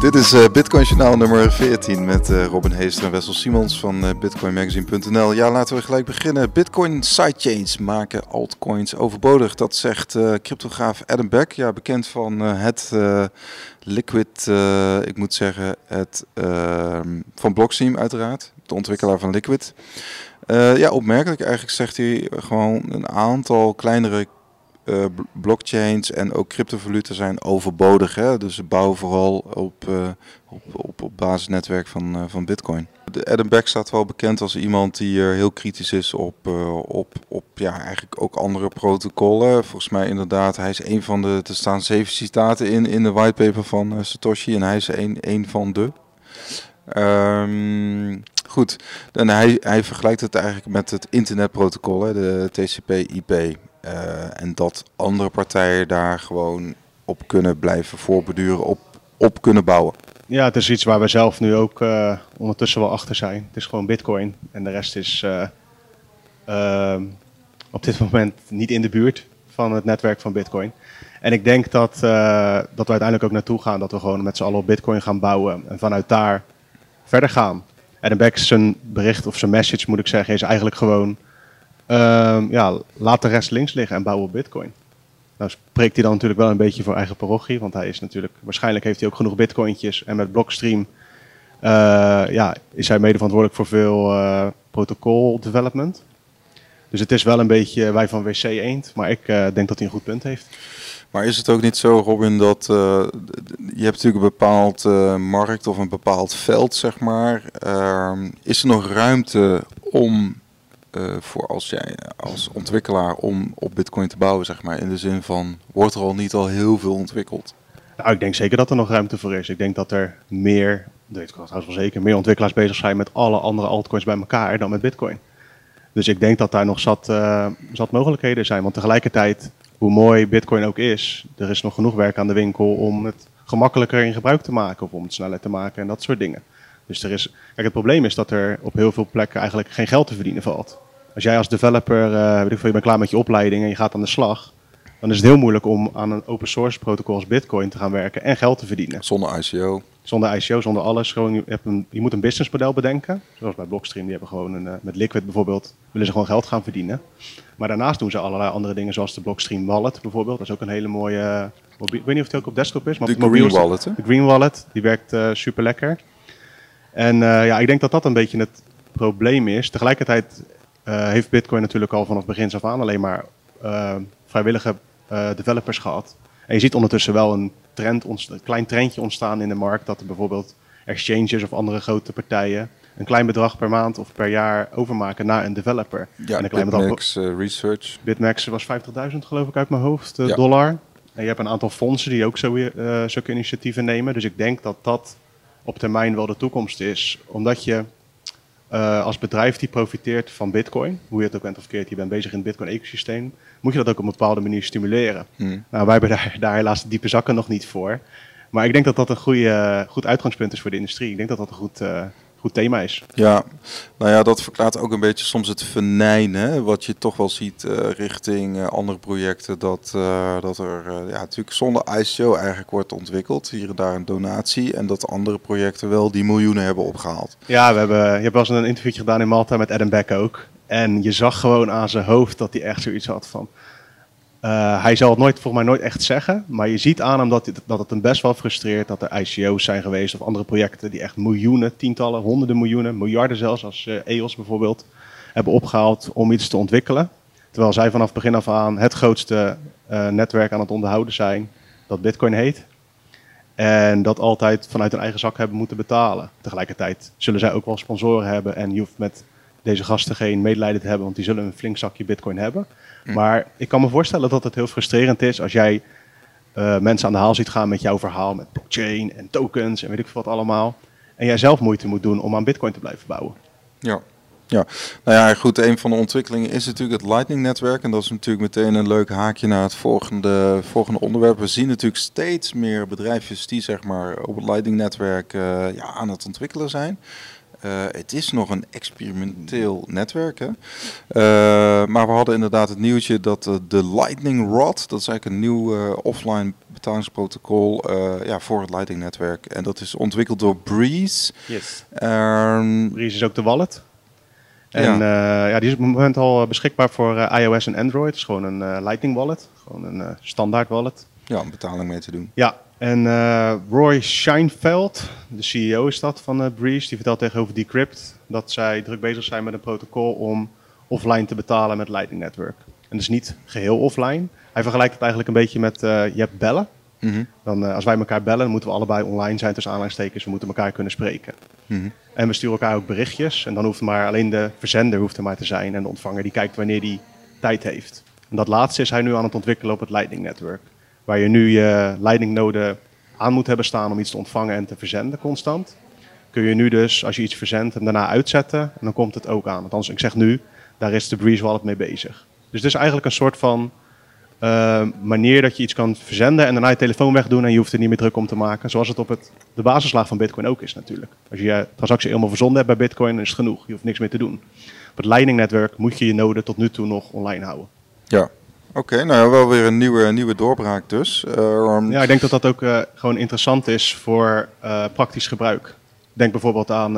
Dit is uh, Bitcoin Journaal nummer 14 met uh, Robin Heester en Wessel Simons van uh, bitcoinmagazine.nl. Ja, laten we gelijk beginnen. Bitcoin sidechains maken altcoins overbodig. Dat zegt cryptograaf Adam Beck, ja, bekend van het Liquid, ik moet zeggen, het ehm, van Blockstream uiteraard, de ontwikkelaar van Liquid. ja, opmerkelijk eigenlijk zegt hij gewoon een aantal kleinere uh, blockchains en ook cryptovaluta zijn overbodig. Hè? Dus ze bouwen vooral op, uh, op, op, op basisnetwerk van, uh, van Bitcoin. Adam Beck staat wel bekend als iemand die heel kritisch is op, op, op ja, eigenlijk ook andere protocollen. Volgens mij inderdaad, hij is een van de, er staan zeven citaten in, in de whitepaper van Satoshi en hij is een, een van de. Um, goed, en hij, hij vergelijkt het eigenlijk met het internetprotocol, hè, de TCP/IP. Uh, en dat andere partijen daar gewoon op kunnen blijven voorbeduren, op, op kunnen bouwen. Ja, het is iets waar we zelf nu ook uh, ondertussen wel achter zijn. Het is gewoon Bitcoin en de rest is uh, op dit moment niet in de buurt van het netwerk van Bitcoin. En ik denk dat, dat we uiteindelijk ook naartoe gaan dat we gewoon met z'n allen op Bitcoin gaan bouwen en vanuit daar verder gaan. Adam Beck zijn bericht of zijn message moet ik zeggen is eigenlijk gewoon ja, laat de rest links liggen en bouw op bitcoin. Nou spreekt hij dan natuurlijk wel een beetje voor eigen parochie, want hij is natuurlijk, waarschijnlijk heeft hij ook genoeg bitcointjes en met Blockstream uh, ja, is hij mede verantwoordelijk voor veel uh, protocol development. Dus het is wel een beetje wij van WC eend, maar ik uh, denk dat hij een goed punt heeft. Maar is het ook niet zo, Robin, dat je hebt natuurlijk een bepaald markt of een bepaald veld, zeg maar. Uh, is er nog ruimte om uh, voor als jij als ontwikkelaar om op Bitcoin te bouwen, zeg maar. In de zin van, wordt er al niet al heel veel ontwikkeld? Nou, ik denk zeker dat er nog ruimte voor is. Ik denk dat er meer, dat weet ik wel zeker, meer ontwikkelaars bezig zijn met alle andere altcoins bij elkaar dan met Bitcoin. Dus ik denk dat daar nog zat, uh, zat mogelijkheden zijn. Want tegelijkertijd, hoe mooi Bitcoin ook is, er is nog genoeg werk aan de winkel om het gemakkelijker in gebruik te maken of om het sneller te maken en dat soort dingen. Dus er is, kijk, het probleem is dat er op heel veel plekken eigenlijk geen geld te verdienen valt. Als jij als developer, uh, weet ik veel, je bent klaar met je opleiding en je gaat aan de slag, dan is het heel moeilijk om aan een open source protocol als Bitcoin te gaan werken en geld te verdienen. Zonder ICO. Zonder ICO, zonder alles. Gewoon, je, hebt een, je moet een businessmodel bedenken. Zoals bij Blockstream, die hebben gewoon een, uh, met Liquid bijvoorbeeld, willen ze gewoon geld gaan verdienen. Maar daarnaast doen ze allerlei andere dingen, zoals de Blockstream Wallet bijvoorbeeld. Dat is ook een hele mooie. Ik weet niet of het ook op desktop is, maar de Green Wallet. Hè? De Green Wallet, die werkt uh, super lekker. En ja, ik denk dat dat een beetje het probleem is. Tegelijkertijd heeft Bitcoin natuurlijk al vanaf begin af aan alleen maar uh, vrijwillige uh, developers gehad. En je ziet ondertussen wel een, trend een klein trendje ontstaan in de markt dat er bijvoorbeeld exchanges of andere grote partijen een klein bedrag per maand of per jaar overmaken naar een developer. Ja, en een klein Bitmax bedrag, Research. Bitmax was 50.000 geloof ik uit mijn hoofd, ja. dollar. En je hebt een aantal fondsen die ook zo, zulke initiatieven nemen. Dus ik denk dat dat op termijn wel de toekomst is. Omdat je uh, als bedrijf die profiteert van Bitcoin, hoe je het ook bent of verkeerd, je bent bezig in het Bitcoin-ecosysteem, moet je dat ook op een bepaalde manier stimuleren. Hmm. Nou, wij hebben daar, daar helaas de diepe zakken nog niet voor. Maar ik denk dat dat een goede, goed uitgangspunt is voor de industrie. Ik denk dat dat een goed, uh, goed thema is. Ja, nou ja, dat verklaart ook een beetje soms het venijnen. Wat je toch wel ziet uh, richting uh, andere projecten. Dat, uh, dat er ja, natuurlijk zonder ICO eigenlijk wordt ontwikkeld. Hier en daar een donatie. En dat andere projecten wel die miljoenen hebben opgehaald. Ja, we hebben, je hebt wel eens een interviewtje gedaan in Malta met Adam Beck ook. En je zag gewoon aan zijn hoofd dat hij echt zoiets had van... Uh, hij zal het nooit, volgens mij nooit echt zeggen, maar je ziet aan hem dat, dat het hem best wel frustreert dat er ICO's zijn geweest of andere projecten die echt miljoenen, tientallen, honderden miljoenen, miljarden zelfs, als EOS bijvoorbeeld, hebben opgehaald om iets te ontwikkelen. Terwijl zij vanaf begin af aan het grootste uh, netwerk aan het onderhouden zijn, dat Bitcoin heet. En dat altijd vanuit hun eigen zak hebben moeten betalen. Tegelijkertijd zullen zij ook wel sponsoren hebben en je hoeft met deze gasten geen medelijden te hebben, want die zullen een flink zakje Bitcoin hebben. Hm. Maar ik kan me voorstellen dat het heel frustrerend is als jij uh, mensen aan de haal ziet gaan met jouw verhaal, met blockchain en tokens en weet ik veel wat allemaal. En jij zelf moeite moet doen om aan Bitcoin te blijven bouwen. Ja. Ja, nou ja, goed. Een van de ontwikkelingen is natuurlijk het Lightning-netwerk. En dat is natuurlijk meteen een leuk haakje naar het volgende, volgende onderwerp. We zien natuurlijk steeds meer bedrijfjes die zeg maar, op het Lightning-netwerk uh, ja, aan het ontwikkelen zijn. Uh, het is nog een experimenteel netwerk. Hè? Uh, maar we hadden inderdaad het nieuwtje dat uh, de Lightning Rod, dat is eigenlijk een nieuw offline betalingsprotocol ja, voor het Lightning-netwerk. En dat is ontwikkeld door Breeze. Yes. Um, Breeze is ook de wallet. En ja. ja die is op het moment al beschikbaar voor iOS en Android. Het is gewoon een Lightning wallet. Gewoon een standaard wallet. Ja, om betaling mee te doen. Ja, en Roy Scheinfeld, de CEO is dat van Breeze, die vertelt tegenover Decrypt dat zij druk bezig zijn met een protocol om offline te betalen met Lightning Network. En dus niet geheel offline. Hij vergelijkt het eigenlijk een beetje met, uh, je hebt bellen. Mhm. Dan, als wij elkaar bellen, moeten we allebei online zijn tussen aanleidingstekens. We moeten elkaar kunnen spreken. Mhm. En we sturen elkaar ook berichtjes. En dan hoeft maar alleen de verzender hoeft er maar te zijn. En de ontvanger die kijkt wanneer die tijd heeft. En dat laatste is hij nu aan het ontwikkelen op het Lightning Network. Waar je nu je Lightning node aan moet hebben staan om iets te ontvangen en te verzenden constant. Kun je nu dus, als je iets verzendt, hem daarna uitzetten. En dan komt het ook aan. Althans, ik zeg nu, daar is de Breeze Wallet mee bezig. Dus het is eigenlijk een soort van uh, manier dat je iets kan verzenden en daarna je telefoon wegdoen en je hoeft er niet meer druk om te maken. Zoals het op het, de basislaag van Bitcoin ook is natuurlijk. Als je je transactie helemaal verzonden hebt bij Bitcoin, dan is het genoeg. Je hoeft niks meer te doen. Op het Lightning-netwerk moet je je node tot nu toe nog online houden. Ja, Oké, nou ja, wel weer een nieuwe, nieuwe doorbraak dus. Uh, ja, ik denk dat dat ook uh, gewoon interessant is voor uh, praktisch gebruik. Denk bijvoorbeeld aan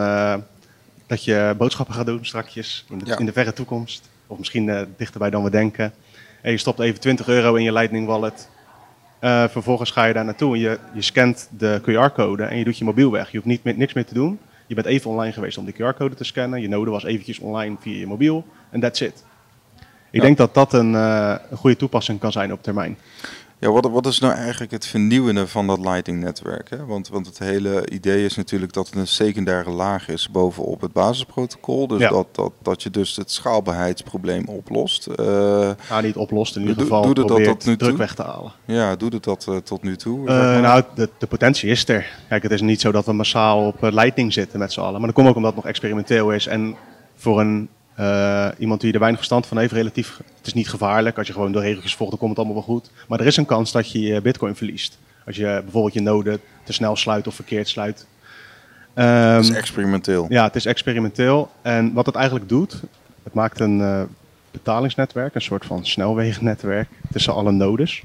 dat je boodschappen gaat doen strakjes in de, ja. in de verre toekomst. Of misschien dichterbij dan we denken. En je stopt even 20 euro in je Lightning wallet. Vervolgens ga je daar naartoe en je, je scant de QR-code en je doet je mobiel weg. Je hoeft niet niks meer te doen. Je bent even online geweest om de QR-code te scannen. Je node was eventjes online via je mobiel en that's it. Ik denk dat dat een, uh, een goede toepassing kan zijn op termijn. Ja, wat, wat is nou eigenlijk het vernieuwende van dat Lightning-netwerk? Want, want het hele idee is natuurlijk dat het een secundaire laag is bovenop het basisprotocol. Dus Ja. dat, dat, dat je dus het schaalbaarheidsprobleem oplost. Eh, Ja, niet oplost, in ieder geval doe dat toe? druk weg te halen. ja, doet het dat eh, tot nu toe? Eh, maar? nou, de, de potentie is er. Kijk, het is niet zo dat we massaal op eh, Lightning zitten met z'n allen. Maar dat komt ook omdat het nog experimenteel is. En voor een, eh, iemand die er weinig verstand van heeft, relatief... Het is niet gevaarlijk. Als je gewoon de regeltjes volgt, dan komt het allemaal wel goed. Maar er is een kans dat je je bitcoin verliest. Als je bijvoorbeeld je node te snel sluit of verkeerd sluit. Ehm, het is experimenteel. ja, het is experimenteel. En wat het eigenlijk doet, het maakt een eh, betalingsnetwerk, een soort van snelwegennetwerk tussen alle nodes.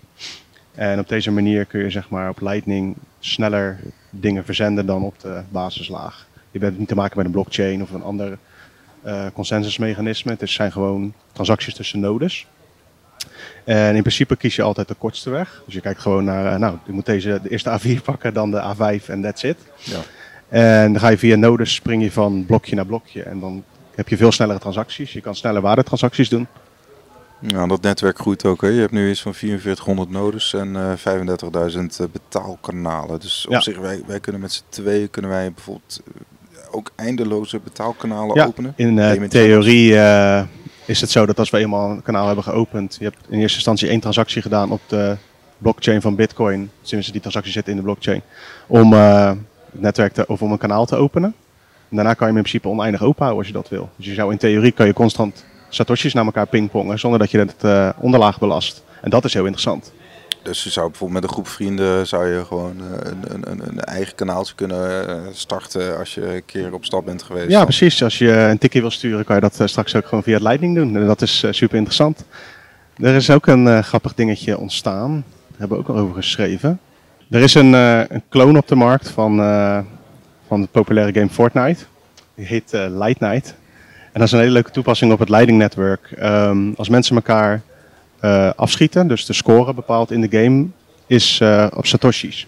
En op deze manier kun je zeg maar op Lightning sneller dingen verzenden dan op de basislaag. Je bent niet te maken met een blockchain of een ander eh, consensusmechanisme. Het zijn gewoon transacties tussen nodes. En in principe kies je altijd de kortste weg. Dus je kijkt gewoon naar, eh, nou, je moet deze de eerste A4 pakken, dan de A5 en that's it. Ja. En dan ga je via nodes, spring je van blokje naar blokje. En dan heb je veel snellere transacties. Je kan sneller waardetransacties doen. Ja, dat netwerk groeit ook. Hè. Je hebt nu iets van 4400 nodes en eh 35.000 eh, betaalkanalen. Dus op Ja. zich, wij, wij kunnen met z'n tweeën kunnen wij bijvoorbeeld ook eindeloze betaalkanalen Ja, openen. In eh, theorie eh, is het zo dat als we eenmaal een kanaal hebben geopend, je hebt in eerste instantie één transactie gedaan op de blockchain van Bitcoin, sinds die transactie zit in de blockchain, om eh, het netwerk te, of om een kanaal te openen. En daarna kan je hem in principe oneindig openhouden als je dat wil. Dus je zou in theorie kan je constant satoshis naar elkaar pingpongen zonder dat je het eh, onderlaag belast. En dat is heel interessant. Dus je zou bijvoorbeeld met een groep vrienden zou je gewoon eh, een, een, een, eigen kanaaltje kunnen eh, starten als je een keer op stap bent geweest. Ja, precies. Als je een tikje wil sturen, kan je dat eh, straks ook gewoon via Lightning doen. En dat is super interessant. Er is ook een grappig dingetje ontstaan. Daar hebben we ook al over geschreven. Er is een, een clone op de markt van, van de populaire game Fortnite. Die heet eh, Light Night. En dat is een hele leuke toepassing op het Lightning Network. Ehm, als mensen elkaar afschieten, dus de score bepaald in de game, is eh, op satoshis.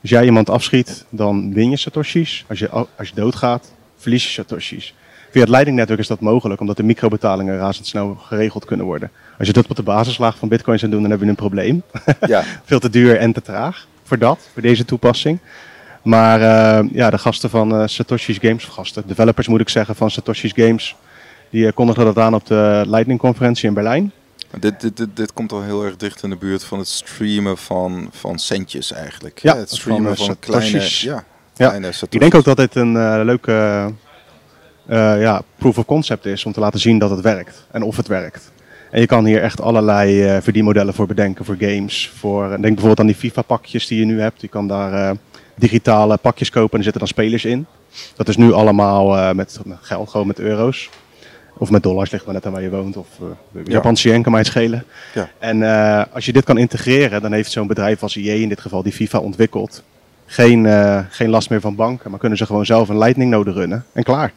Als jij iemand afschiet, dan win je satoshis. Als je, als je doodgaat, verlies je satoshis. Via het Lightning Network is dat mogelijk, omdat de microbetalingen razendsnel geregeld kunnen worden. Als je dat op de basislaag van Bitcoin zou doen, dan heb je een probleem. Ja, Veel te duur en te traag voor dat, voor deze toepassing. Maar eh, ja, de gasten van eh, Satoshi's Games, of gasten, developers moet ik zeggen, van Satoshi's Games, die eh, kondigden dat aan op de Lightning-conferentie in Berlijn. Dit, dit, dit, dit komt al heel erg dicht in de buurt van het streamen van, van centjes eigenlijk. Ja, het streamen van, van, eh, kleine, ja, Ja. kleine Ik satoshis. denk ook dat dit een eh, leuke eh, ja, proof of concept is om te laten zien dat het werkt en of het werkt. En je kan hier echt allerlei eh, verdienmodellen voor bedenken, voor games. Voor, denk bijvoorbeeld aan die FIFA-pakjes die je nu hebt. Je kan daar eh, digitale pakjes kopen en er zitten dan spelers in. Dat is nu allemaal eh, met geld, gewoon met euro's. Of met dollars, ligt maar net aan waar je woont. Of uh, Ja. Japanse yen kan mij het schelen. Ja. En eh, als je dit kan integreren, dan heeft zo'n bedrijf als EA in dit geval die FIFA ontwikkeld. Geen, eh, geen last meer van banken, maar kunnen ze gewoon zelf een Lightning node runnen. En klaar.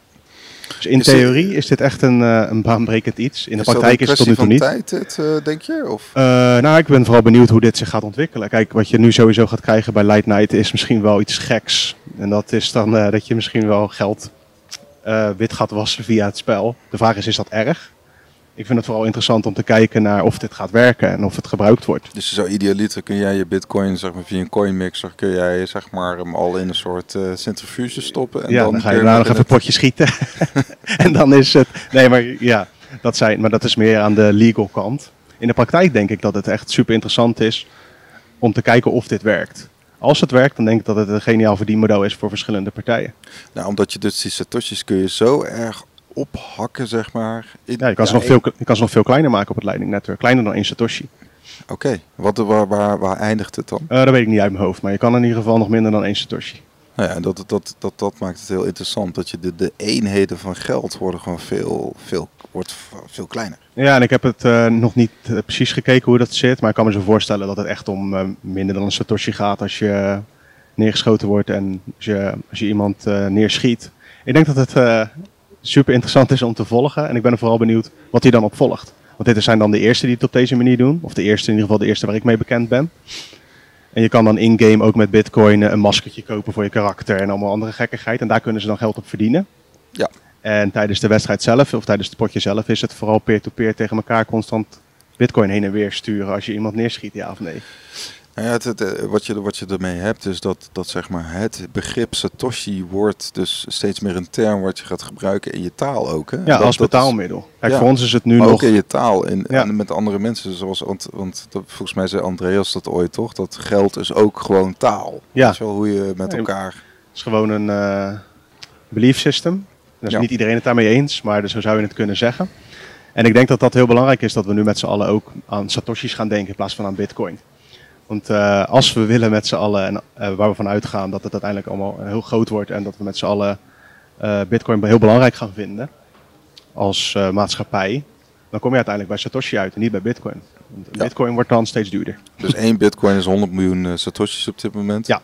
Dus in Is dit- theorie is dit echt een, eh, een baanbrekend iets. In de Is praktijk is het tot nu toe niet. van tijd, dit, eh, denk je? Of? Eh, nou, ik ben vooral benieuwd hoe dit zich gaat ontwikkelen. Kijk, wat je nu sowieso gaat krijgen bij Light Night is misschien wel iets geks. En dat is dan eh, dat je misschien wel geld eh, wit gaat wassen via het spel. De vraag is, is dat erg? Ik vind het vooral interessant om te kijken naar of dit gaat werken en of het gebruikt wordt. Dus zo idealiter kun jij je bitcoin zeg maar, via een coin mixer kun jij zeg maar, hem al in een soort eh, centrifuge stoppen. En ja, dan, ga je daarna nog even een potje schieten. en dan is het... Nee, maar ja, dat, zijn, maar dat is meer aan de legal kant. In de praktijk denk ik dat het echt super interessant is om te kijken of dit werkt. Als het werkt, dan denk ik dat het een geniaal verdienmodel is voor verschillende partijen. Nou, omdat je dus die satoshis kun je zo erg ophakken, zeg maar. In- Ja, je kan, ze nog veel, je kan ze nog veel kleiner maken op het Lightning Network. Kleiner dan één Satoshi. Oké, wat waar, waar, waar eindigt het dan? Eh, dat weet ik niet uit mijn hoofd, maar je kan in ieder geval nog minder dan één Satoshi. Nou ja, dat, dat, dat, dat maakt het heel interessant. Dat je de, de eenheden van geld worden gewoon veel, veel, wordt veel kleiner. Ja, en ik heb het eh, nog niet eh, precies gekeken hoe dat zit, maar ik kan me zo voorstellen dat het echt om eh, minder dan een Satoshi gaat als je neergeschoten wordt en als je, als je iemand neerschiet. Ik denk dat het super interessant is om te volgen en ik ben er vooral benieuwd wat hij dan op volgt. Want dit zijn dan de eerste die het op deze manier doen, of de eerste in ieder geval de eerste waar ik mee bekend ben. En je kan dan in-game ook met bitcoin een maskertje kopen voor je karakter en allemaal andere gekkigheid. En daar kunnen ze dan geld op verdienen. Ja. En tijdens de wedstrijd zelf, of tijdens het potje zelf, is het vooral peer-to-peer tegen elkaar constant bitcoin heen en weer sturen als je iemand neerschiet, ja of nee. Nou ja, het, het, eh, wat, je, wat je ermee hebt is dat, dat zeg maar het begrip Satoshi wordt dus steeds meer een term wat je gaat gebruiken in je taal ook. Hè? Ja, Dat- als betaalmiddel. Kijk, ja. voor ons is het nu nog... ook in je taal en, Ja. en met andere mensen. Zoals, want want dat, volgens mij zei Andreas dat ooit toch? Dat geld is ook gewoon taal. Ja. Weet je wel, hoe je met elkaar... Het is gewoon een eh, belief system. Is Ja. niet iedereen het daarmee eens, maar dus zo zou je het kunnen zeggen. En ik denk dat dat heel belangrijk is dat we nu met z'n allen ook aan satoshis gaan denken in plaats van aan bitcoin. Want eh, als we willen met z'n allen, en eh, waar we van uitgaan dat het uiteindelijk allemaal heel groot wordt en dat we met z'n allen eh, bitcoin heel belangrijk gaan vinden als maatschappij, dan kom je uiteindelijk bij satoshi uit en niet bij bitcoin. Want Ja. bitcoin wordt dan steeds duurder. Dus één bitcoin is 100 miljoen satoshis op dit moment. Ja.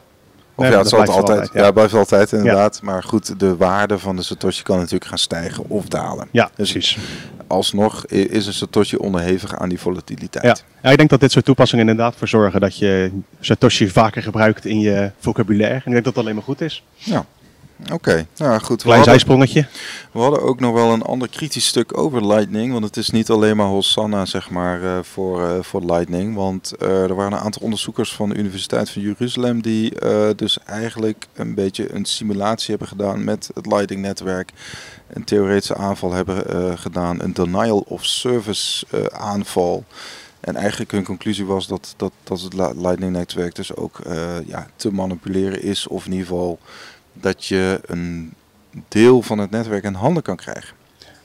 Of Nee, ja, dat het zal het blijft altijd. altijd, ja. ja. blijft altijd inderdaad. Maar goed, de waarde van de satoshi kan natuurlijk gaan stijgen of dalen. Ja, Dus precies. alsnog is een satoshi onderhevig aan die volatiliteit. Ja. ja, ik denk dat dit soort toepassingen inderdaad voor zorgen dat je Satoshi vaker gebruikt in je vocabulaire. En ik denk dat dat alleen maar goed is. Ja. Oké, nou goed. We Klein hadden, zijsprongetje. we hadden ook nog wel een ander kritisch stuk over Lightning. Want het is niet alleen maar Hosanna zeg maar, eh, voor, eh, voor Lightning. Want eh, er waren een aantal onderzoekers van de Universiteit van Jeruzalem... die dus eigenlijk een beetje een simulatie hebben gedaan met het Lightning-netwerk. Een theoretische aanval hebben gedaan. Een denial of service aanval. En eigenlijk hun conclusie was dat, dat, dat het Li- Lightning-netwerk dus ook ja, te manipuleren is. Of in ieder geval dat je een deel van het netwerk in handen kan krijgen.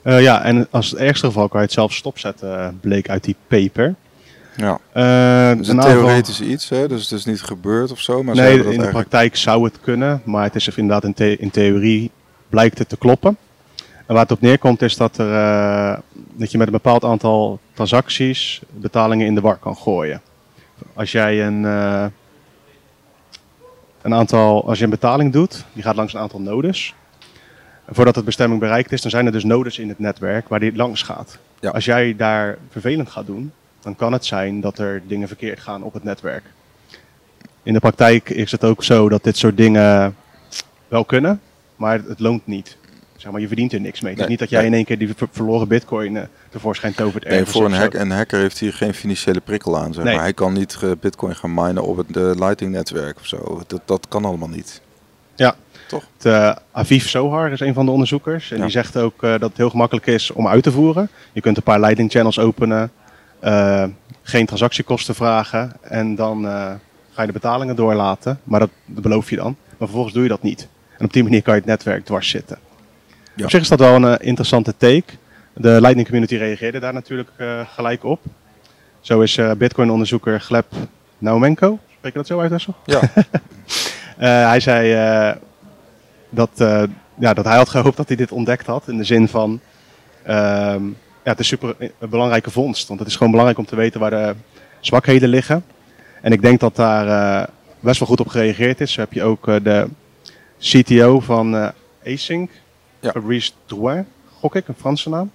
Eh, ja, en als het ergste geval kan je het zelf stopzetten, eh, bleek uit die paper. Ja, het is een een aantal- theoretisch iets, hè? dus het is niet gebeurd of zo. Maar Nee, in dat de eigenlijk... praktijk zou het kunnen, maar het is inderdaad in, the- in theorie blijkt het te kloppen. En waar het op neerkomt is dat, er, dat je met een bepaald aantal transacties betalingen in de war kan gooien. Als jij een, een aantal, als je een betaling doet, die gaat langs een aantal nodes. En voordat het bestemming bereikt is, dan zijn er dus nodes in het netwerk waar die langs gaat. Ja. Als jij daar vervelend gaat doen, dan kan het zijn dat er dingen verkeerd gaan op het netwerk. In de praktijk is het ook zo dat dit soort dingen wel kunnen, maar het loont niet. Zeg maar, je verdient er niks mee. Het is niet dat jij nee. in één keer die ver- verloren bitcoin eh, tevoorschijn tovert Nee, voor een, hack, een hacker heeft hier geen financiële prikkel aan. Zeg Nee. maar. Hij kan niet eh, bitcoin gaan minen op het Lightning-netwerk of zo. Dat, dat kan allemaal niet. Ja. Toch? Het, eh, Aviv Sohar is een van de onderzoekers. En Ja. die zegt ook dat het heel gemakkelijk is om uit te voeren. Je kunt een paar Lightning channels openen, geen transactiekosten vragen en dan ga je de betalingen doorlaten. Maar dat, dat beloof je dan. Maar vervolgens doe je dat niet. En op die manier kan je het netwerk dwars zitten. Ja. Op zich is dat wel een eh, interessante take. De Lightning community reageerde daar natuurlijk eh, gelijk op. Zo is eh, Bitcoin-onderzoeker Gleb Naumenko, spreek je dat zo uit, Wessel? Ja, hij zei dat, ja, dat hij had gehoopt dat hij dit ontdekt had. In de zin van, Ehm, ja, het is super een belangrijke vondst. Want het is gewoon belangrijk om te weten waar de zwakheden liggen. En ik denk dat daar best wel goed op gereageerd is. Zo heb je ook de CTO van eh Async, Ja. Fabrice Drouin, gok ik, een Franse naam.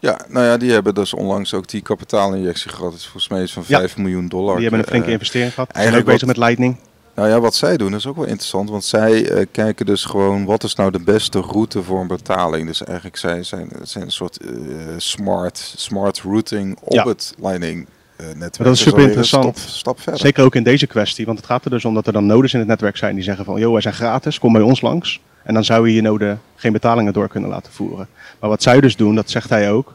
Ja, nou ja, die hebben dus onlangs ook die kapitaalinjectie gehad. Is volgens mij iets van Ja. 5 miljoen dollar. Die hebben een flinke Eh, investering gehad. Zijn ook eigenlijk bezig met Lightning. Nou ja, wat zij doen is ook wel interessant, want zij eh, kijken dus gewoon wat is nou de beste route voor een betaling. Dus eigenlijk zij zijn, zijn een soort eh, smart, smart routing op Ja. het Lightning eh, netwerk. dat is Dus super interessant. Stap, stap verder. Zeker ook in deze kwestie, want het gaat er dus om dat er dan nodes in het netwerk zijn die zeggen van, joh, wij zijn gratis, kom bij ons langs. En dan zou je je node geen betalingen door kunnen laten voeren. Maar wat zij dus doen, dat zegt hij ook,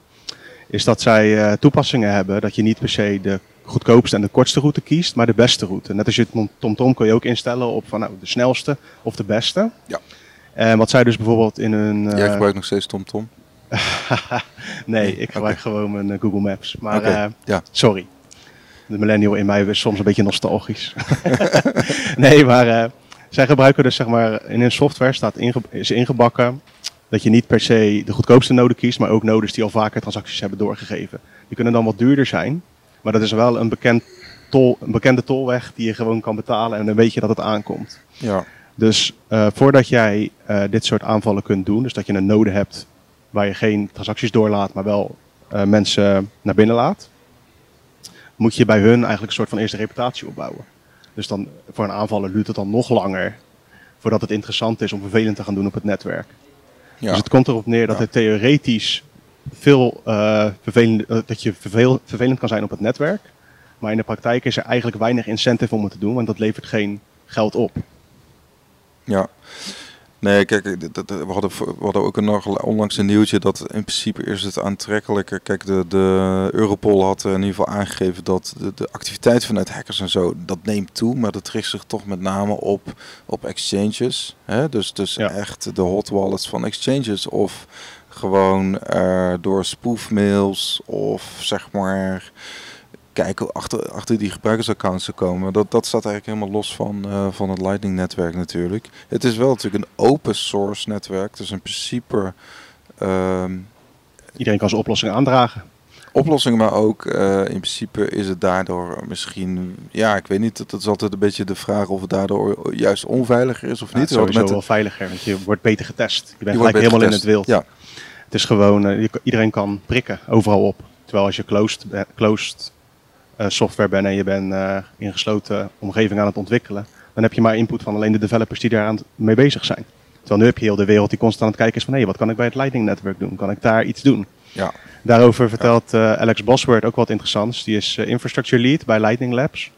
is dat zij eh, toepassingen hebben dat je niet per se de goedkoopste en de kortste route kiest, maar de beste route. Net als je het TomTom kun je ook instellen op van, nou, de snelste of de beste. Ja. En wat zij dus bijvoorbeeld in een... Jij eh, gebruikt nog steeds TomTom? nee, ik gebruik gewoon mijn Google Maps. Maar ja. sorry. De millennial in mij is soms een beetje nostalgisch. nee, maar eh, zij gebruiken dus zeg maar in hun software staat inge is ingebakken dat je niet per se de goedkoopste node kiest, maar ook nodes die al vaker transacties hebben doorgegeven. Die kunnen dan wat duurder zijn, maar dat is wel een, bekend tol, een bekende tolweg die je gewoon kan betalen en dan weet je dat het aankomt. Ja. Dus eh, voordat jij eh, dit soort aanvallen kunt doen, dus dat je een node hebt waar je geen transacties doorlaat, maar wel mensen naar binnen laat, moet je bij hun eigenlijk een soort van eerste reputatie opbouwen. Dus dan voor een aanvaller duurt het dan nog langer voordat het interessant is om vervelend te gaan doen op het netwerk. ja. Dus het komt erop neer dat Ja. het theoretisch veel eh, vervelend, eh, dat je vervel- vervelend kan zijn op het netwerk. Maar in de praktijk is er eigenlijk weinig incentive om het te doen, want dat levert geen geld op. Ja. Nee, kijk, dat- we hadden, we hadden ook een, nog onlangs een nieuwtje dat in principe is het aantrekkelijker. Kijk, de, de Europol had in ieder geval aangegeven dat de, de activiteit vanuit hackers en zo, dat neemt toe. Maar dat richt zich toch met name op, op exchanges. Hè? Dus, dus Ja. echt de hot wallets van exchanges of gewoon eh, door spoofmails of zeg maar kijken achter, achter die gebruikersaccounts te komen. Dat, dat staat eigenlijk helemaal los van, eh, van het Lightning-netwerk natuurlijk. Het is wel natuurlijk een open source netwerk. Dus in principe ehm, Iedereen kan zijn oplossing aandragen. oplossingen, maar ook eh, in principe is het daardoor misschien... Ja, ik weet niet, dat, dat is altijd een beetje de vraag of het daardoor juist onveiliger is of Ja, niet. het is sowieso met wel veiliger, want je wordt beter getest. Je bent Je wordt gelijk helemaal in het wild. Ja, Het is gewoon, eh, iedereen kan prikken, overal op. Terwijl als je closed, closed software bent en je bent eh, in gesloten omgeving aan het ontwikkelen, dan heb je maar input van alleen de developers die daar aan mee bezig zijn. Terwijl nu heb je heel de wereld die constant aan het kijken is van, hé, wat kan ik bij het Lightning netwerk doen? Kan ik daar iets doen? ja, Daarover vertelt eh, Alex Bosworth ook wat interessants. Die is eh, infrastructure lead bij Lightning Labs.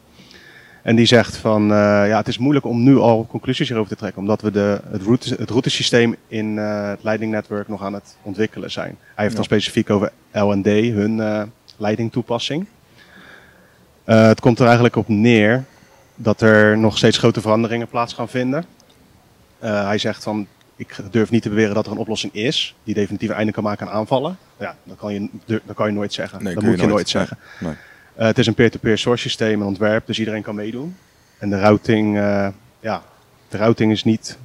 En die zegt van, eh, ja, het is moeilijk om nu al conclusies hierover te trekken, omdat we de, het, route, het routesysteem in eh, het Lightning Network nog aan het ontwikkelen zijn. Hij heeft dan specifiek over LND, hun eh Lightning toepassing. Eh, het komt er eigenlijk op neer dat er nog steeds grote veranderingen plaats gaan vinden. Eh, hij zegt van, ik durf niet te beweren dat er een oplossing is die definitief einde kan maken aan aanvallen. Ja, dat kan je, dat kan je nooit zeggen. Nee, dat moet je nooit. nooit zeggen. nee. Eh, het is een peer-to-peer source systeem, een ontwerp, dus iedereen kan meedoen. En de routing, ja, de routing is niet,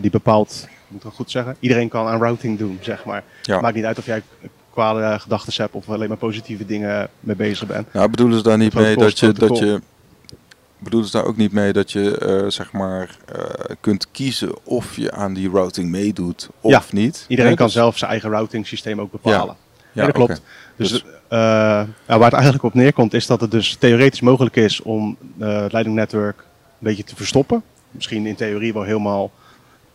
die bepaalt, ik moet het goed zeggen, iedereen kan aan routing doen, zeg maar. Ja. Maakt niet uit of jij kwade gedachten hebt of alleen maar positieve dingen mee bezig bent. Nou, bedoelen ze daar niet mee dat je, dat je bedoelen ze daar ook niet mee dat je eh, zeg maar eh, kunt kiezen of je aan die routing meedoet of Ja, niet? Iedereen kan dus- zelf zijn eigen routing systeem ook bepalen. Ja, Ja, dat klopt. Dus, Dus- eh, ja, waar het eigenlijk op neerkomt is dat het dus theoretisch mogelijk is om eh, het Lightning Network een beetje te verstoppen. Misschien in theorie wel helemaal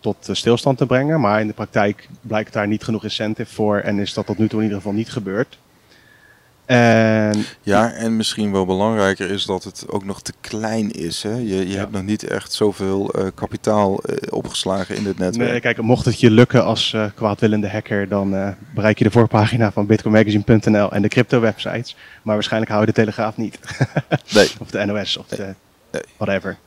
tot eh, stilstand te brengen, maar in de praktijk blijkt daar niet genoeg incentive voor en is dat tot nu toe in ieder geval niet gebeurd. En Ja, en misschien wel belangrijker is dat het ook nog te klein is. Hè? Je, je Ja. hebt nog niet echt zoveel eh, kapitaal eh, opgeslagen in dit netwerk. nee, kijk, mocht het je lukken als kwaadwillende hacker, dan bereik je de voorpagina van bitcoinmagazine.nl en de crypto websites. Maar waarschijnlijk hou je de Telegraaf niet. Nee. of de NOS of de whatever.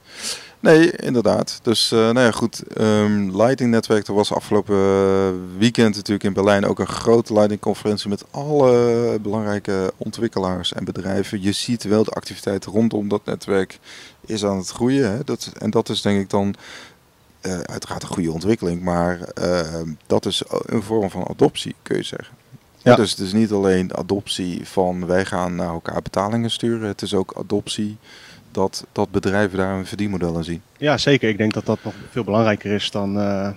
Nee, inderdaad. Dus eh, nou ja, goed. ehm Lightning Netwerk, er was afgelopen eh, weekend natuurlijk in Berlijn ook een grote Lightning conferentie met alle belangrijke ontwikkelaars en bedrijven. Je ziet wel de activiteit rondom dat netwerk is aan het groeien. Hè? Dat, en dat is denk ik dan eh, uiteraard een goede ontwikkeling, maar eh, dat is een vorm van adoptie, kun je zeggen. Ja. Dus het is niet alleen adoptie van wij gaan naar elkaar betalingen sturen, het is ook adoptie dat, dat bedrijven daar een verdienmodel in zien. Ja, zeker. Ik denk dat dat nog veel belangrijker is dan eh,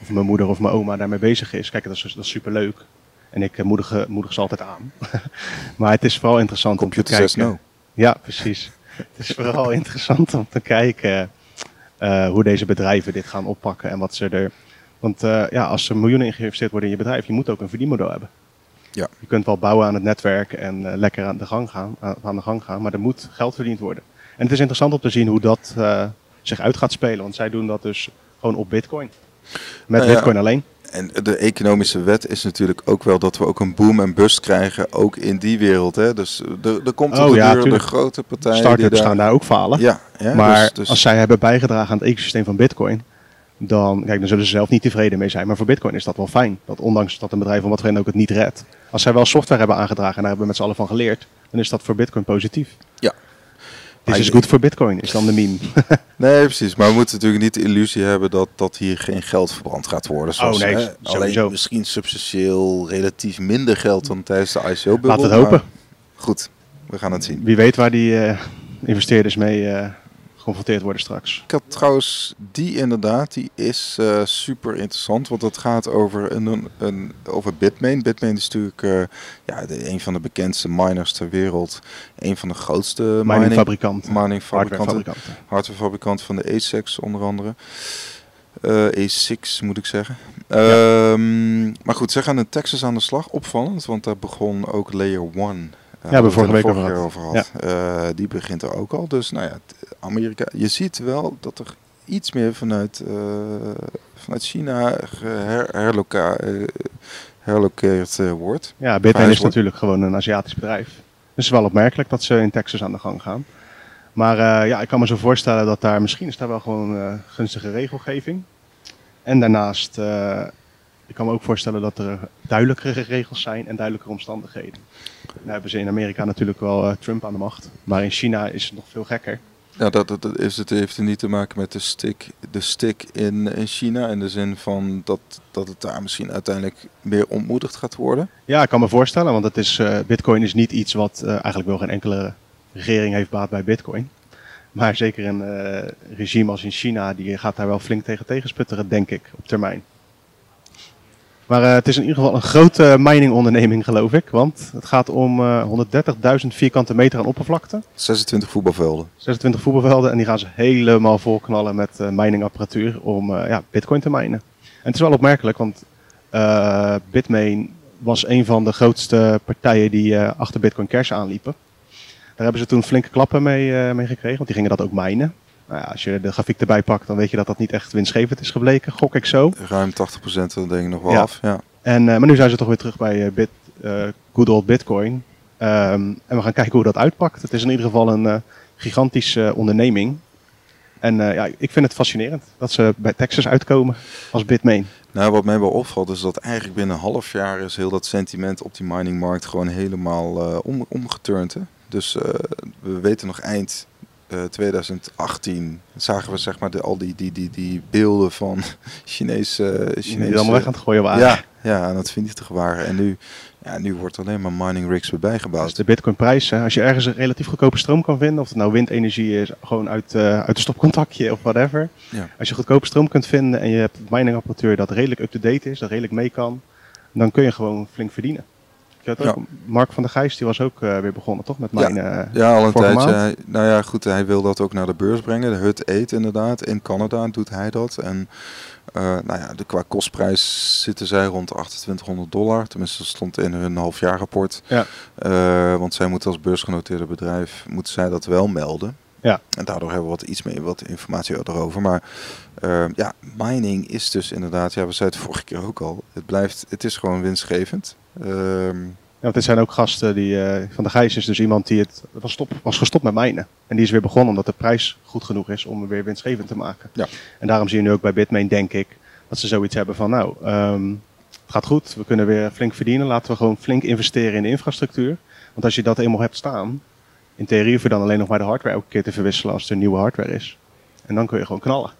of mijn moeder of mijn oma daarmee bezig is. Kijk, dat is, dat is superleuk. En ik eh, moedig, eh, moedig ze altijd aan. maar het is vooral interessant om te Computer kijken. no. Ja, precies. het is vooral interessant om te kijken hoe deze bedrijven dit gaan oppakken en wat ze er. Want ja, als er miljoenen in geïnvesteerd worden in je bedrijf, je moet ook een verdienmodel hebben. Ja. Je kunt wel bouwen aan het netwerk en lekker aan de, gang gaan, aan, aan de gang gaan, maar er moet geld verdiend worden. En het is interessant om te zien hoe dat eh, zich uit gaat spelen, want zij doen dat dus gewoon op Bitcoin. Met Nou ja, Bitcoin alleen. En de economische wet is natuurlijk ook wel dat we ook een boom en bust krijgen, ook in die wereld. Hè? Dus er, er komt Oh, de ja, de grote partijen Startups die daar... gaan daar ook falen. Ja, ja, maar dus, dus- als zij hebben bijgedragen aan het ecosysteem van Bitcoin, dan, kijk, dan zullen ze zelf niet tevreden mee zijn. Maar voor Bitcoin is dat wel fijn. Dat ondanks dat een bedrijf van wat voor ook het niet redt. Als zij wel software hebben aangedragen en daar hebben we met z'n allen van geleerd, dan is dat voor Bitcoin positief. Ja. Dit Maar is goed voor Bitcoin, is dan de meme. Nee, precies. Maar we moeten natuurlijk niet de illusie hebben dat, dat hier geen geld verbrand gaat worden. Zoals, Oh, nee, hè. Alleen misschien substantieel relatief minder geld dan tijdens de ICO-bubbel. Laten we het hopen. Goed, we gaan het zien. Wie weet waar die eh, investeerders mee eh, geconfronteerd worden straks. Ik had trouwens die inderdaad, die is eh, super interessant, want het gaat over, een, een, over Bitmain. Bitmain is natuurlijk eh, ja, de, een van de bekendste miners ter wereld. Een van de grootste mining, Miningfabrikant, mining fabrikanten. hardwarefabrikant. van de ASICs onder andere. Eh A6 moet ik zeggen. Ehm, maar goed, zij gaan in Texas aan de slag. Opvallend, want daar begon ook Layer 1. Uh, hebben we vorige week over gehad. over. Eh, die begint er ook al. Dus nou ja, Amerika. Je ziet wel dat er iets meer vanuit, eh, vanuit China her, eh, herlokeerd eh, wordt. Ja, Verhuisd is natuurlijk gewoon een Aziatisch bedrijf. Dus het is wel opmerkelijk dat ze in Texas aan de gang gaan. Maar ja, ik kan me zo voorstellen dat daar misschien is daar wel gewoon gunstige regelgeving. En daarnaast, ik kan me ook voorstellen dat er duidelijkere regels zijn en duidelijkere omstandigheden. Nou hebben ze in Amerika natuurlijk wel Trump aan de macht. Maar in China is het nog veel gekker. Ja, dat, dat, dat is, het heeft niet te maken met de stick, de stick in, in China. In de zin van dat, dat het daar misschien uiteindelijk meer ontmoedigd gaat worden. Ja, ik kan me voorstellen, want het is, eh, Bitcoin is niet iets wat eh, eigenlijk wel geen enkele regering heeft baat bij Bitcoin. Maar zeker een eh, regime als in China, die gaat daar wel flink tegen tegensputteren, denk ik, op termijn. Maar eh, het is in ieder geval een grote miningonderneming, geloof ik. Want het gaat om eh 130.000 vierkante meter aan oppervlakte. 26 voetbalvelden. 26 voetbalvelden en die gaan ze helemaal volknallen met eh, miningapparatuur om eh, ja, bitcoin te minen. En het is wel opmerkelijk, want eh, Bitmain was een van de grootste partijen die eh, achter Bitcoin Cash aanliepen. Daar hebben ze toen flinke klappen mee, eh, mee gekregen, want die gingen dat ook minen. Nou ja, als je de grafiek erbij pakt, dan weet je dat dat niet echt winstgevend is gebleken, gok ik zo. Ruim 80% denk ik nog wel Ja. af. Ja. En, eh, maar nu zijn ze toch weer terug bij eh, Bit, eh, good old Bitcoin. Ehm, en we gaan kijken hoe dat uitpakt. Het is in ieder geval een gigantische onderneming. En ja, ik vind het fascinerend dat ze bij Texas uitkomen als Bitmain. Nou, wat mij wel opvalt is dat eigenlijk binnen een half jaar is heel dat sentiment op die miningmarkt gewoon helemaal eh, om, omgeturnd. Hè? Dus we weten nog eind eh, 2018 zagen we zeg maar de, al die, die, die, die beelden van Chinese... Die Chinese allemaal weg aan het gooien waren. ja, ja, aan het vernietigen waren. En nu, ja, nu wordt alleen maar mining rigs weer bijgebouwd. is de Bitcoin-prijs. hè. Als je ergens een relatief goedkope stroom kan vinden, of het nou windenergie is, gewoon uit, eh uit een stopcontactje of whatever. Ja. Als je goedkope stroom kunt vinden en je hebt miningapparatuur dat redelijk up-to-date is, dat redelijk mee kan, dan kun je gewoon flink verdienen. Je had ook, Mark van der Gijs die was ook eh, weer begonnen, toch? Met Ja. minen. eh, Ja, al een tijdje. Hij- nou ja, goed, hij wil dat ook naar de beurs brengen. De Hut Eat inderdaad. In Canada doet hij dat. En eh, nou ja, de, qua kostprijs zitten zij rond de 2800 dollar. Tenminste, dat stond in hun halfjaarrapport. Ja. Eh, want zij moeten als beursgenoteerde bedrijf, moeten zij dat wel melden. Ja. En daardoor hebben we wat iets meer wat informatie erover. Maar ja, mining is dus inderdaad, ja, we zeiden het vorige keer ook al. Het blijft, het is gewoon winstgevend. Ehm, Ja, want dit zijn ook gasten die. eh, van der Gijs is dus iemand die het was, stop, was gestopt met mijnen. En die is weer begonnen omdat de prijs goed genoeg is om hem weer winstgevend te maken. Ja. En daarom zie je nu ook bij Bitmain, denk ik, dat ze zoiets hebben van: nou, ehm, het gaat goed, we kunnen weer flink verdienen. Laten we gewoon flink investeren in de infrastructuur. Want als je dat eenmaal hebt staan, in theorie hoef je dan alleen nog maar de hardware elke keer te verwisselen als er nieuwe hardware is. En dan kun je gewoon knallen.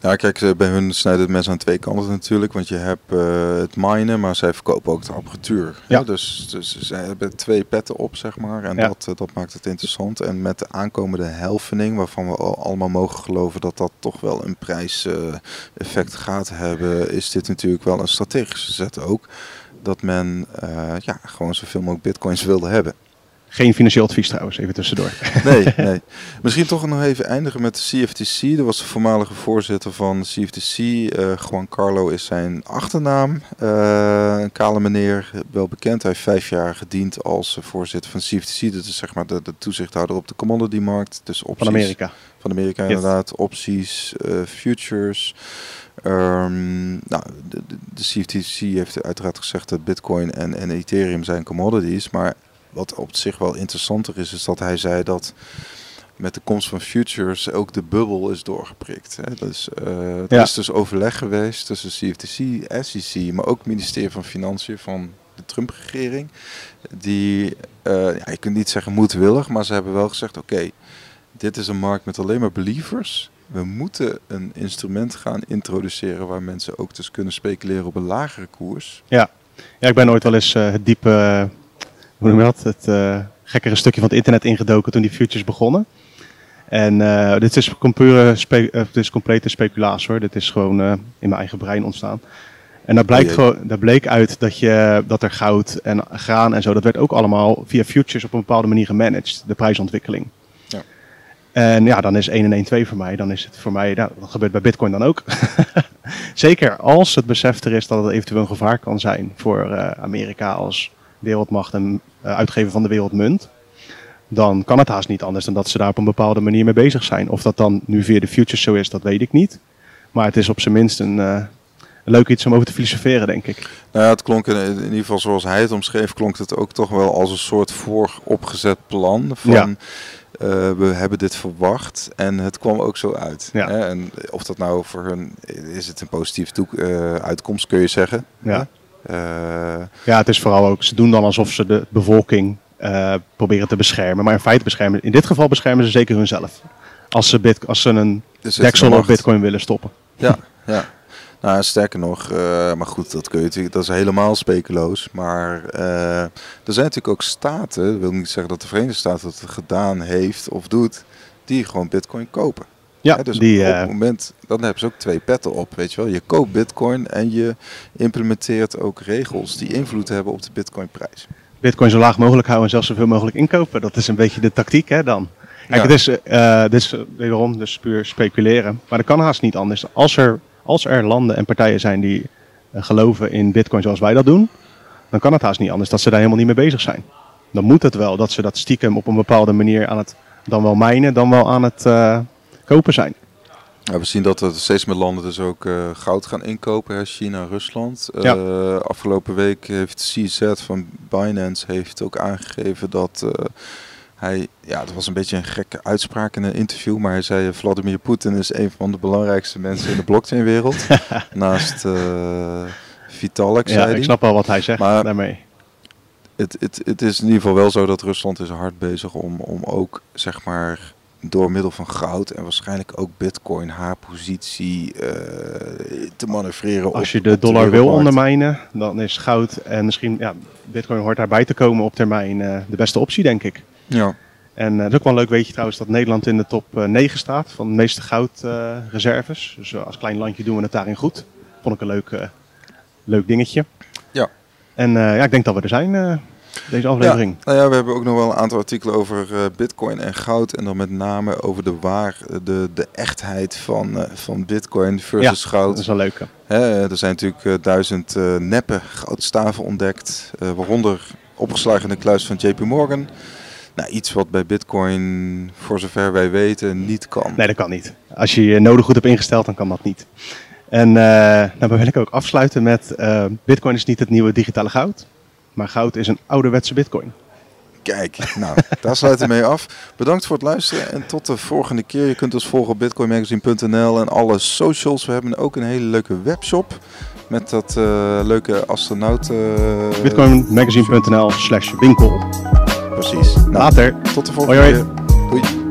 Ja, kijk, bij hun snijden het mes aan twee kanten natuurlijk. Want je hebt uh, het minen, maar zij verkopen ook de apparatuur. Ja. Dus, dus zij hebben twee petten op, zeg maar. En ja. dat, dat maakt het interessant. En met de aankomende helfening, waarvan we allemaal mogen geloven dat dat toch wel een prijseffect uh, gaat hebben, is dit natuurlijk wel een strategische zet ook. Dat men uh, ja, gewoon zoveel mogelijk bitcoins wilde hebben. Geen financieel advies trouwens, even tussendoor. Nee, nee. Misschien toch nog even eindigen met de CFTC. Dat was de voormalige voorzitter van de CFTC. Uh, eh, Juan Carlo is zijn achternaam. Uh, een kale meneer, wel bekend. Hij heeft vijf jaar gediend als voorzitter van CFTC. Dat is zeg maar de, de toezichthouder op de commodity-markt. Dus opties, van Amerika. Van Amerika inderdaad. Opties, uh, futures. Um, nou, de, de, CFTC heeft uiteraard gezegd dat Bitcoin en, en Ethereum zijn commodities. Maar wat op zich wel interessanter is, is dat hij zei dat met de komst van futures ook de bubbel is doorgeprikt. Hè. Dus, uh, er is dus overleg geweest tussen CFTC, SEC, maar ook het ministerie van Financiën van de Trump-regering. Die, uh, ja, je kunt niet zeggen moedwillig, maar ze hebben wel gezegd: oké, dit is een markt met alleen maar believers. We moeten een instrument gaan introduceren waar mensen ook dus kunnen speculeren op een lagere koers. Ja, ja ik ben ooit wel eens uh, het diepe hoe noem je dat, het uh, gekkere stukje van het internet ingedoken toen die futures begonnen. En uh, dit is, pure spe uh, dit is complete speculatie hoor. Dit is gewoon in mijn eigen brein ontstaan. En daar, blijkt gewoon, daar bleek uit dat, je, dat er goud en graan en zo, dat werd ook allemaal via futures op een bepaalde manier gemanaged, de prijsontwikkeling. Ja. En ja, dan is 1 en 1 2 voor mij. Dan is het voor mij, nou, dat gebeurt bij Bitcoin dan ook. Zeker als het besef er is dat het eventueel een gevaar kan zijn voor Amerika als wereldmacht en uh, uitgever van de wereldmunt, dan kan het haast niet anders dan dat ze daar op een bepaalde manier mee bezig zijn. Of dat dan nu via de futures zo is, dat weet ik niet. Maar het is op zijn minst een, uh, een leuk iets om over te filosoferen, denk ik. Nou ja, het klonk in, in, ieder geval zoals hij het omschreef, klonk het ook toch wel als een soort vooropgezet plan van... Ja. Uh, we hebben dit verwacht en het kwam ook zo uit. Ja. Hè? En of dat nou voor hun is het een positieve uh, uitkomst, kun je zeggen. Ja. Uh, ja, het is vooral ook, ze doen dan alsof ze de bevolking uh, proberen te beschermen. Maar in feite beschermen, in dit geval beschermen ze zeker hunzelf. Als ze, bit, als ze een dus deksel op bitcoin willen stoppen. Ja, ja. Nou, sterker nog, uh, maar goed, dat kun je natuurlijk, dat is helemaal speculoos. Maar er zijn natuurlijk ook staten, dat wil niet zeggen dat de Verenigde Staten het gedaan heeft of doet, die gewoon bitcoin kopen. Ja, dus die, op het eh, moment, dan hebben ze ook twee petten op, weet je wel. Je koopt bitcoin en je implementeert ook regels die invloed hebben op de bitcoinprijs. Bitcoin zo laag mogelijk houden en zelfs zoveel mogelijk inkopen. Dat is een beetje de tactiek hè dan. Kijk, het is, uh, dit is wederom dus puur speculeren. Maar dat kan haast niet anders. Als er, als er landen en partijen zijn die uh, geloven in bitcoin zoals wij dat doen, dan kan het haast niet anders dat ze daar helemaal niet mee bezig zijn. Dan moet het wel dat ze dat stiekem op een bepaalde manier aan het dan wel mijnen, dan wel aan het uh, kopen zijn. Ja, we zien dat er steeds meer landen dus ook uh, goud gaan inkopen. Hè? China, Rusland. Uh, ja. Afgelopen week heeft CZ van Binance heeft ook aangegeven dat uh, hij... Ja, dat was een beetje een gekke uitspraak in een interview. Maar hij zei Vladimir Poetin is een van de belangrijkste mensen in de blockchain-wereld. naast Vitalik, ja, ik snap wel wat hij zegt maar, daarmee. Het, het, het is in ieder geval wel zo dat Rusland is hard bezig om, om ook, zeg maar door middel van goud en waarschijnlijk ook bitcoin haar positie uh, te manoeuvreren. Als je de dollar wil ondermijnen, dan is goud en misschien ja, bitcoin hoort daarbij te komen op termijn uh, de beste optie, denk ik. Ja. En uh, het is ook wel leuk weet je trouwens dat Nederland in de top 9 staat van de meeste goudreserves. dus als klein landje doen we het daarin goed. Vond ik een leuk, leuk dingetje. Ja. En ja, ik denk dat we er zijn deze aflevering. Ja, nou ja, we hebben ook nog wel een aantal artikelen over uh, bitcoin en goud. En dan met name over de waar, de, de echtheid van, uh, van bitcoin versus ja, goud. dat is wel leuk. Hè, er zijn natuurlijk uh, duizend neppe goudstaven ontdekt. waaronder opgeslagen in de kluis van JP Morgan. Nou, iets wat bij Bitcoin, voor zover wij weten, niet kan. Nee, dat kan niet. Als je je nodig goed hebt ingesteld, dan kan dat niet. En uh, nou wil ik ook afsluiten met: uh, Bitcoin is niet het nieuwe digitale goud. Maar goud is een ouderwetse bitcoin. Kijk, nou, daar sluiten we mee af. Bedankt voor het luisteren en tot de volgende keer. Je kunt ons volgen op bitcoinmagazine.nl en alle socials. We hebben ook een hele leuke webshop met dat uh, leuke astronaut... Uh, bitcoinmagazine.nl slash winkel. Precies. Nou, Later. Tot de volgende keer. Doei.